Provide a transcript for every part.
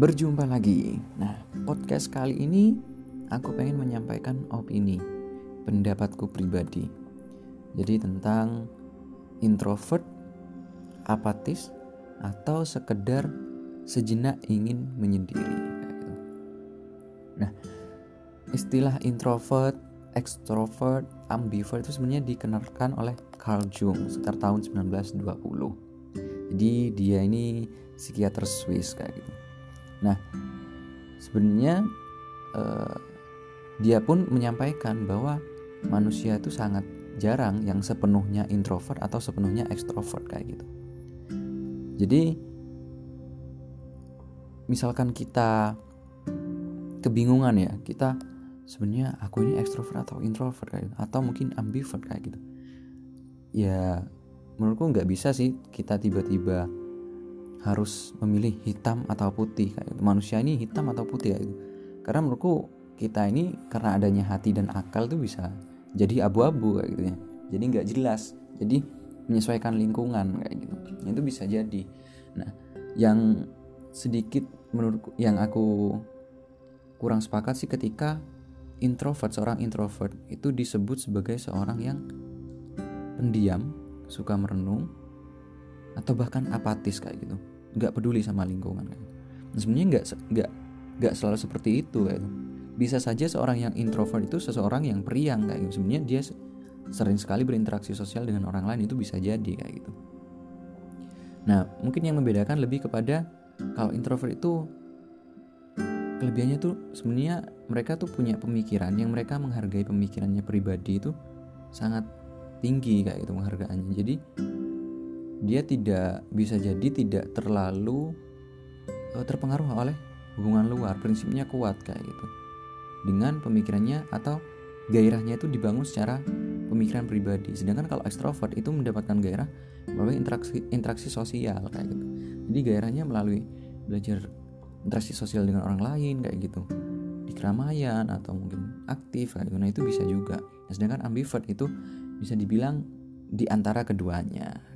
Berjumpa lagi. Nah, podcast kali ini aku pengen menyampaikan opini, pendapatku pribadi. Jadi tentang introvert, apatis, atau sekedar sejenak ingin menyendiri. Nah, istilah introvert, extrovert, ambivert itu sebenarnya dikenalkan oleh Carl Jung sekitar tahun 1920. Jadi dia ini psikiater Swiss kayak gitu. Nah, sebenarnya uh, dia pun menyampaikan bahwa manusia itu sangat jarang yang sepenuhnya introvert atau sepenuhnya ekstrovert kayak gitu. Jadi misalkan kita kebingungan ya, kita sebenarnya aku ini ekstrovert atau introvert kayak gitu, atau mungkin ambivert kayak gitu. Ya menurutku nggak bisa sih kita tiba-tiba harus memilih hitam atau putih kayak gitu. manusia ini hitam atau putih kayak gitu. Karena menurutku kita ini karena adanya hati dan akal tuh bisa jadi abu-abu kayak gitu ya. Jadi nggak jelas jadi menyesuaikan lingkungan kayak gitu. Itu bisa jadi. Nah yang sedikit menurutku yang aku kurang sepakat sih ketika introvert seorang introvert itu disebut sebagai seorang yang pendiam suka merenung atau bahkan apatis kayak gitu. Nggak peduli sama lingkungan kan sebenarnya nggak nggak nggak selalu seperti itu kayak gitu. bisa saja seorang yang introvert itu seseorang yang periang kayak gitu. Sebenarnya dia sering sekali berinteraksi sosial dengan orang lain itu bisa jadi kayak gitu. Nah mungkin yang membedakan lebih kepada kalau introvert itu kelebihannya tuh sebenarnya mereka tuh punya pemikiran yang mereka menghargai pemikirannya pribadi itu sangat tinggi kayak gitu penghargaannya. Jadi dia tidak bisa jadi tidak terlalu uh, terpengaruh oleh hubungan luar prinsipnya kuat kayak gitu. Dengan pemikirannya atau gairahnya itu dibangun secara pemikiran pribadi. Sedangkan kalau ekstrovert itu mendapatkan gairah melalui interaksi interaksi sosial kayak gitu. Jadi gairahnya melalui belajar interaksi sosial dengan orang lain kayak gitu. Di keramaian atau mungkin aktif kayak gitu. Nah itu bisa juga. Nah, sedangkan ambivert itu bisa dibilang di antara keduanya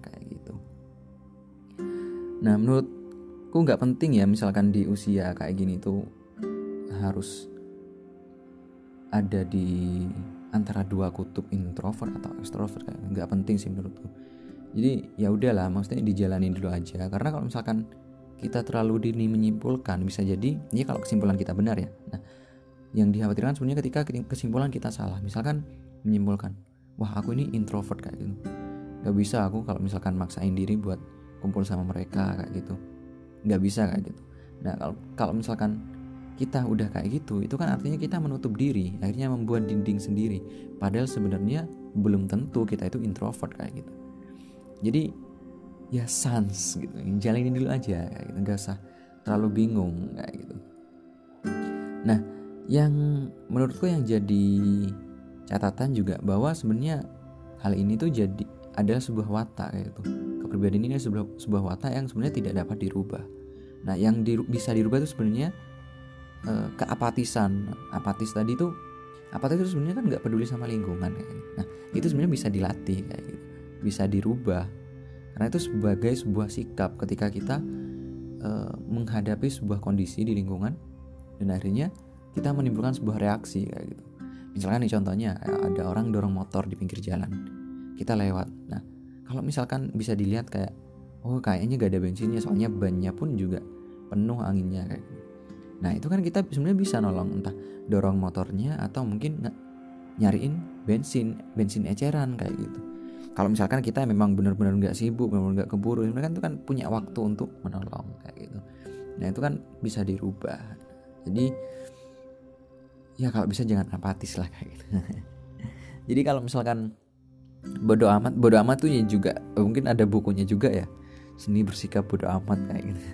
Nah menurutku nggak penting ya misalkan di usia kayak gini tuh harus ada di antara dua kutub introvert atau extrovert kayak nggak penting sih menurutku. Jadi ya udahlah maksudnya dijalanin dulu aja karena kalau misalkan kita terlalu dini menyimpulkan bisa jadi ini kalau kesimpulan kita benar ya. Nah yang dikhawatirkan sebenarnya ketika kesimpulan kita salah misalkan menyimpulkan wah aku ini introvert kayak gitu nggak bisa aku kalau misalkan maksain diri buat kumpul sama mereka kayak gitu. Nggak bisa kayak gitu. Nah kalau kalau misalkan kita udah kayak gitu itu kan artinya kita menutup diri akhirnya membuat dinding sendiri. Padahal sebenarnya belum tentu kita itu introvert kayak gitu. Jadi ya sans gitu. Jalanin dulu aja kayak gitu. Nggak usah terlalu bingung kayak gitu. Nah yang menurutku yang jadi catatan juga bahwa sebenarnya hal ini tuh jadi adalah sebuah watak gitu kepribadian ini sebuah, sebuah watak yang sebenarnya tidak dapat dirubah. Nah yang di, bisa dirubah itu sebenarnya uh, keapatisan. Apatis tadi itu apatis itu sebenarnya kan nggak peduli sama lingkungan kayak nah itu sebenarnya bisa dilatih kayak gitu. Bisa dirubah. Karena itu sebagai sebuah sikap ketika kita uh, menghadapi sebuah kondisi di lingkungan dan akhirnya kita menimbulkan sebuah reaksi kayak gitu. Misalkan nih contohnya ada orang dorong motor di pinggir jalan. Kita lewat. Nah kalau misalkan bisa dilihat kayak oh kayaknya gak ada bensinnya soalnya bannya pun juga penuh anginnya kayak gitu. nah itu kan kita sebenarnya bisa nolong entah dorong motornya atau mungkin nyariin bensin bensin eceran kayak gitu. Kalau misalkan kita memang benar-benar nggak sibuk benar-benar nggak keburu sebenarnya kan itu kan punya waktu untuk menolong kayak gitu. Nah itu kan bisa dirubah. Jadi ya kalau bisa jangan apatis lah kayak gitu. Jadi kalau misalkan bodoh amat bodoh amat tuh ya juga mungkin ada bukunya juga ya. Seni bersikap bodoh amat kayak gitu.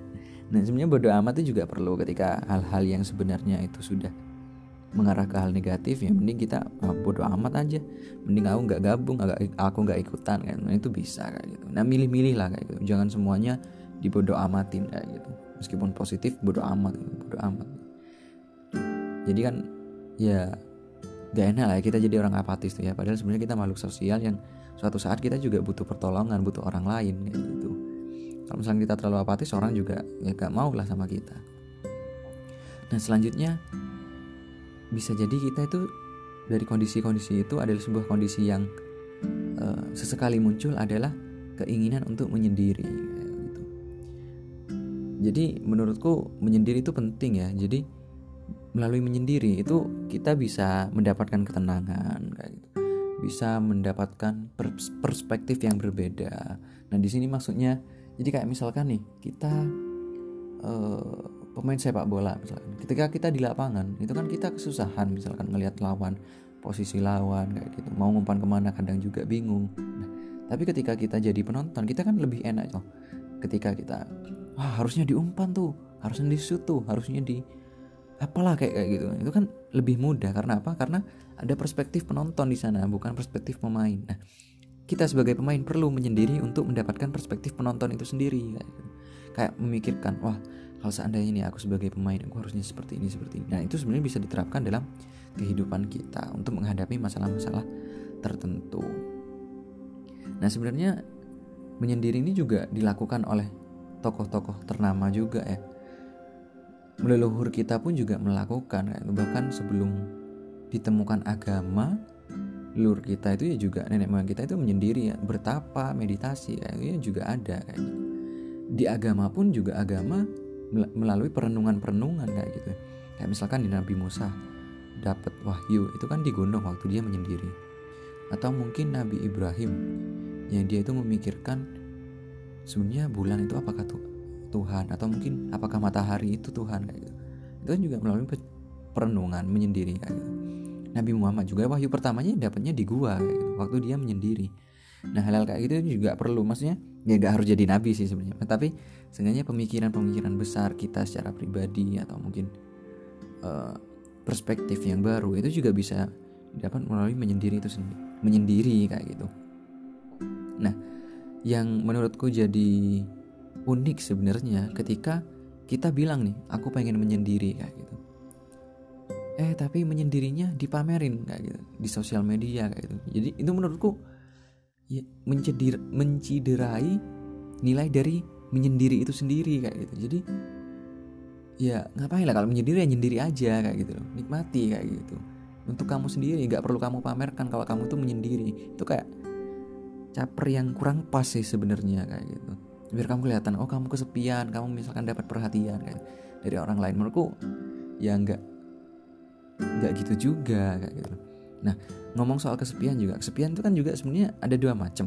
Nah sebenarnya bodoh amat itu juga perlu ketika hal-hal yang sebenarnya itu sudah mengarah ke hal negatif ya mending kita oh, bodoh amat aja. Mending aku nggak gabung agak aku nggak ikutan kan nah, itu bisa kayak gitu. Nah milih-milih lah kayak gitu. Jangan semuanya dibodoh amatin kayak gitu. Meskipun positif bodoh amat bodoh amat. Jadi kan ya gak enak lah ya kita jadi orang apatis tuh ya. Padahal sebenarnya kita makhluk sosial yang suatu saat kita juga butuh pertolongan butuh orang lain kayak gitu. Kalau misalnya kita terlalu apatis orang juga ya gak mau lah sama kita. Nah selanjutnya bisa jadi kita itu dari kondisi-kondisi itu adalah sebuah kondisi yang uh, sesekali muncul adalah keinginan untuk menyendiri gitu. jadi menurutku menyendiri itu penting ya. Jadi melalui menyendiri itu kita bisa mendapatkan ketenangan kayak gitu bisa mendapatkan perspektif yang berbeda. Nah, di sini maksudnya jadi kayak misalkan nih, kita uh, pemain sepak bola misalkan. Ketika kita di lapangan, itu kan kita kesusahan misalkan ngelihat lawan, posisi lawan kayak gitu. Mau ngumpan ke mana kadang juga bingung. Nah, tapi ketika kita jadi penonton, kita kan lebih enak loh. Ketika kita wah harusnya diumpan tuh, harusnya di tuh, harusnya di apalah kayak kayak gitu. Itu kan lebih mudah. Karena apa? Karena ada perspektif penonton di sana bukan perspektif pemain. Nah kita sebagai pemain perlu menyendiri untuk mendapatkan perspektif penonton itu sendiri kayak, gitu. kayak memikirkan wah kalau seandainya ini aku sebagai pemain aku harusnya seperti ini seperti ini. Nah itu sebenarnya bisa diterapkan dalam kehidupan kita untuk menghadapi masalah-masalah tertentu. Nah sebenarnya menyendiri ini juga dilakukan oleh tokoh-tokoh ternama juga ya leluhur kita pun juga melakukan bahkan sebelum ditemukan agama leluhur kita itu ya juga nenek moyang kita itu menyendiri ya bertapa meditasi ya juga ada kayak gitu. di agama pun juga agama melalui perenungan-perenungan kayak gitu. Kayak misalkan di Nabi Musa dapat wahyu itu kan di gunung waktu dia menyendiri. Atau mungkin Nabi Ibrahim yang dia itu memikirkan sebenarnya bulan itu apakah tuh Tuhan atau mungkin apakah matahari itu Tuhan kayak gitu. Itu kan juga melalui perenungan menyendiri kayak gitu. Nabi Muhammad juga wahyu pertamanya dapatnya di gua kayak gitu. Waktu dia menyendiri. Nah hal-hal kayak gitu juga perlu maksudnya ya gak harus jadi nabi sih sebenarnya. Tapi seenggaknya pemikiran-pemikiran besar kita secara pribadi atau mungkin uh, perspektif yang baru itu juga bisa dapat melalui menyendiri itu sendiri. Menyendiri kayak gitu. Nah yang menurutku jadi unik sebenarnya ketika kita bilang nih aku pengen menyendiri kayak gitu. Eh tapi menyendirinya dipamerin kayak gitu di sosial media kayak gitu. Jadi itu menurutku ya, mencedir menciderai nilai dari menyendiri itu sendiri kayak gitu. Jadi ya ngapain lah kalau menyendiri ya nyendiri aja kayak gitu loh. Nikmati kayak gitu. Untuk kamu sendiri nggak perlu kamu pamerkan kalau kamu tuh menyendiri. Itu kayak caper yang kurang pas sih sebenarnya kayak gitu biar kamu kelihatan oh kamu kesepian kamu misalkan dapat perhatian kan dari orang lain. Menurutku ya nggak nggak gitu juga kayak gitu. Nah ngomong soal kesepian juga kesepian itu kan juga sebenarnya ada dua macam.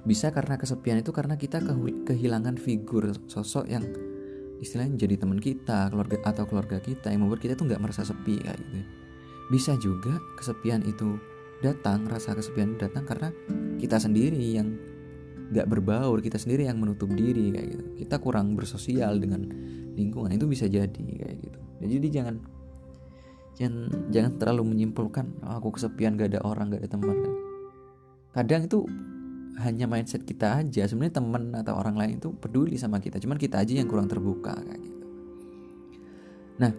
Bisa karena kesepian itu karena kita kehilangan figur sosok yang istilahnya jadi teman kita keluarga atau keluarga kita yang membuat kita tuh nggak merasa sepi kayak gitu bisa juga kesepian itu datang rasa kesepian datang karena kita sendiri yang nggak berbaur kita sendiri yang menutup diri kayak gitu. Kita kurang bersosial dengan lingkungan itu bisa jadi kayak gitu. Jadi jangan jangan jangan terlalu menyimpulkan oh, aku kesepian gak ada orang gak ada teman. Kadang itu hanya mindset kita aja sebenarnya teman atau orang lain itu peduli sama kita cuman kita aja yang kurang terbuka kayak gitu. Nah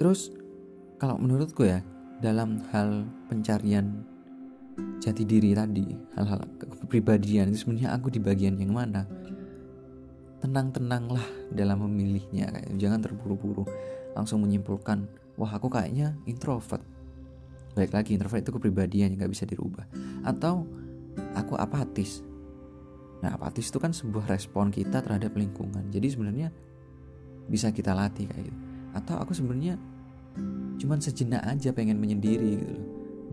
terus kalau menurutku ya dalam hal pencarian jati diri tadi hal-hal kepribadian itu sebenarnya aku di bagian yang mana? Tenang-tenanglah dalam memilihnya jangan terburu-buru. Langsung menyimpulkan wah aku kayaknya introvert. Baik lagi introvert itu kepribadian yang nggak bisa dirubah. Atau aku apatis. Nah apatis itu kan sebuah respon kita terhadap lingkungan. Jadi sebenarnya bisa kita latih kayak gitu. Atau aku sebenarnya cuman sejenak aja pengen menyendiri gitu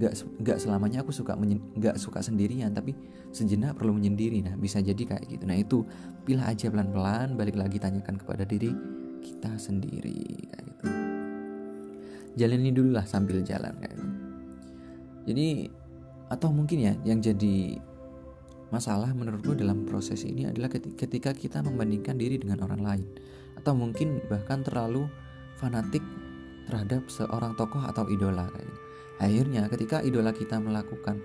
gak gak selamanya aku suka nggak suka sendirian tapi sejenak perlu menyendiri. Nah bisa jadi kayak gitu. Nah itu pilih aja pelan pelan balik lagi tanyakan kepada diri kita sendiri kayak gitu. Jalani dulu lah sambil jalan kayak gitu. Jadi atau mungkin ya yang jadi masalah menurutku dalam proses ini adalah ketika kita membandingkan diri dengan orang lain. Atau mungkin bahkan terlalu fanatik terhadap seorang tokoh atau idola kayak gitu Akhirnya ketika idola kita melakukan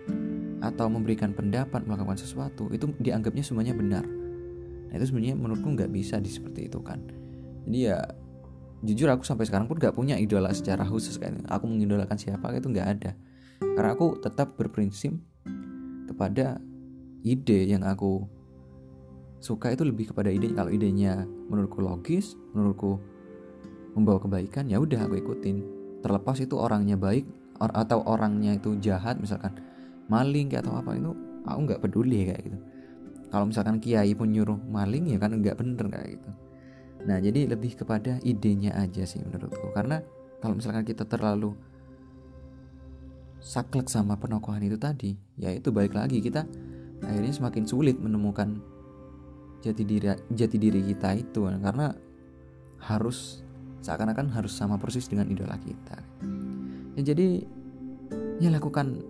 atau memberikan pendapat melakukan sesuatu itu dianggapnya semuanya benar. Nah itu sebenarnya menurutku nggak bisa di seperti itu kan. Jadi ya jujur aku sampai sekarang pun nggak punya idola secara khusus kan. Aku mengidolakan siapa itu nggak ada. Karena aku tetap berprinsip kepada ide yang aku suka itu lebih kepada ide kalau idenya menurutku logis menurutku membawa kebaikan ya udah aku ikutin terlepas itu orangnya baik or atau orangnya itu jahat misalkan maling kayak atau apa itu aku nggak peduli kayak gitu. Kalau misalkan kiai pun nyuruh maling ya kan nggak bener kayak gitu. Nah jadi lebih kepada idenya aja sih menurutku. Karena kalau misalkan kita terlalu saklek sama penokohan itu tadi ya itu balik lagi kita akhirnya semakin sulit menemukan jati diri jati diri kita itu. Karena harus seakan-akan harus sama persis dengan idola kita ya jadi ya lakukan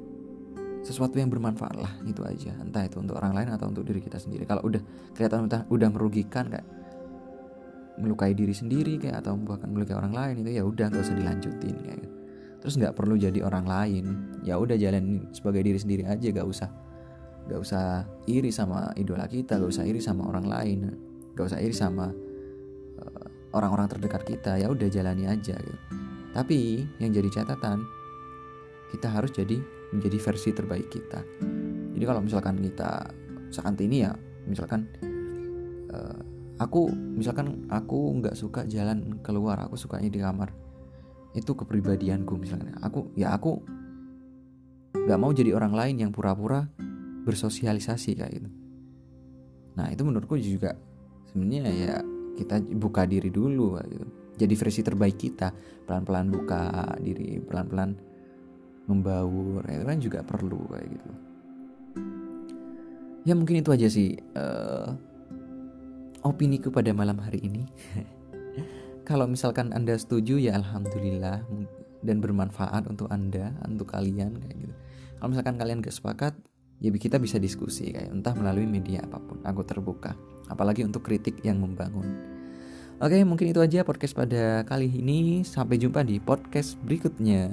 sesuatu yang bermanfaat lah itu aja. Entah itu untuk orang lain atau untuk diri kita sendiri. Kalau udah kelihatan udah, udah merugikan kayak melukai diri sendiri kayak atau bahkan melukai orang lain itu ya udah gak usah dilanjutin kayak gitu. terus nggak perlu jadi orang lain. Ya udah jalan sebagai diri sendiri aja. Gak usah gak usah iri sama idola kita gak usah iri sama orang lain gak usah iri sama uh, orang-orang terdekat kita. Ya udah jalani aja gitu tapi yang jadi catatan kita harus jadi menjadi versi terbaik kita. Jadi kalau misalkan kita saat ini ya misalkan uh, aku misalkan aku nggak suka jalan keluar aku sukanya di kamar. Itu kepribadianku misalnya. Aku ya aku nggak mau jadi orang lain yang pura-pura bersosialisasi kayak gitu. Nah itu menurutku juga sebenarnya ya kita buka diri dulu gitu jadi versi terbaik kita. Pelan-pelan buka diri pelan-pelan membaur. Itu kan juga perlu kayak gitu. Ya mungkin itu aja sih uh, opiniku pada malam hari ini. Kalau misalkan anda setuju ya alhamdulillah dan bermanfaat untuk anda untuk kalian kayak gitu. Kalau misalkan kalian gak sepakat ya kita bisa diskusi kayak entah melalui media apa pun aku terbuka. Apalagi untuk kritik yang membangun oke mungkin itu aja podcast pada kali ini. Sampai jumpa di podcast berikutnya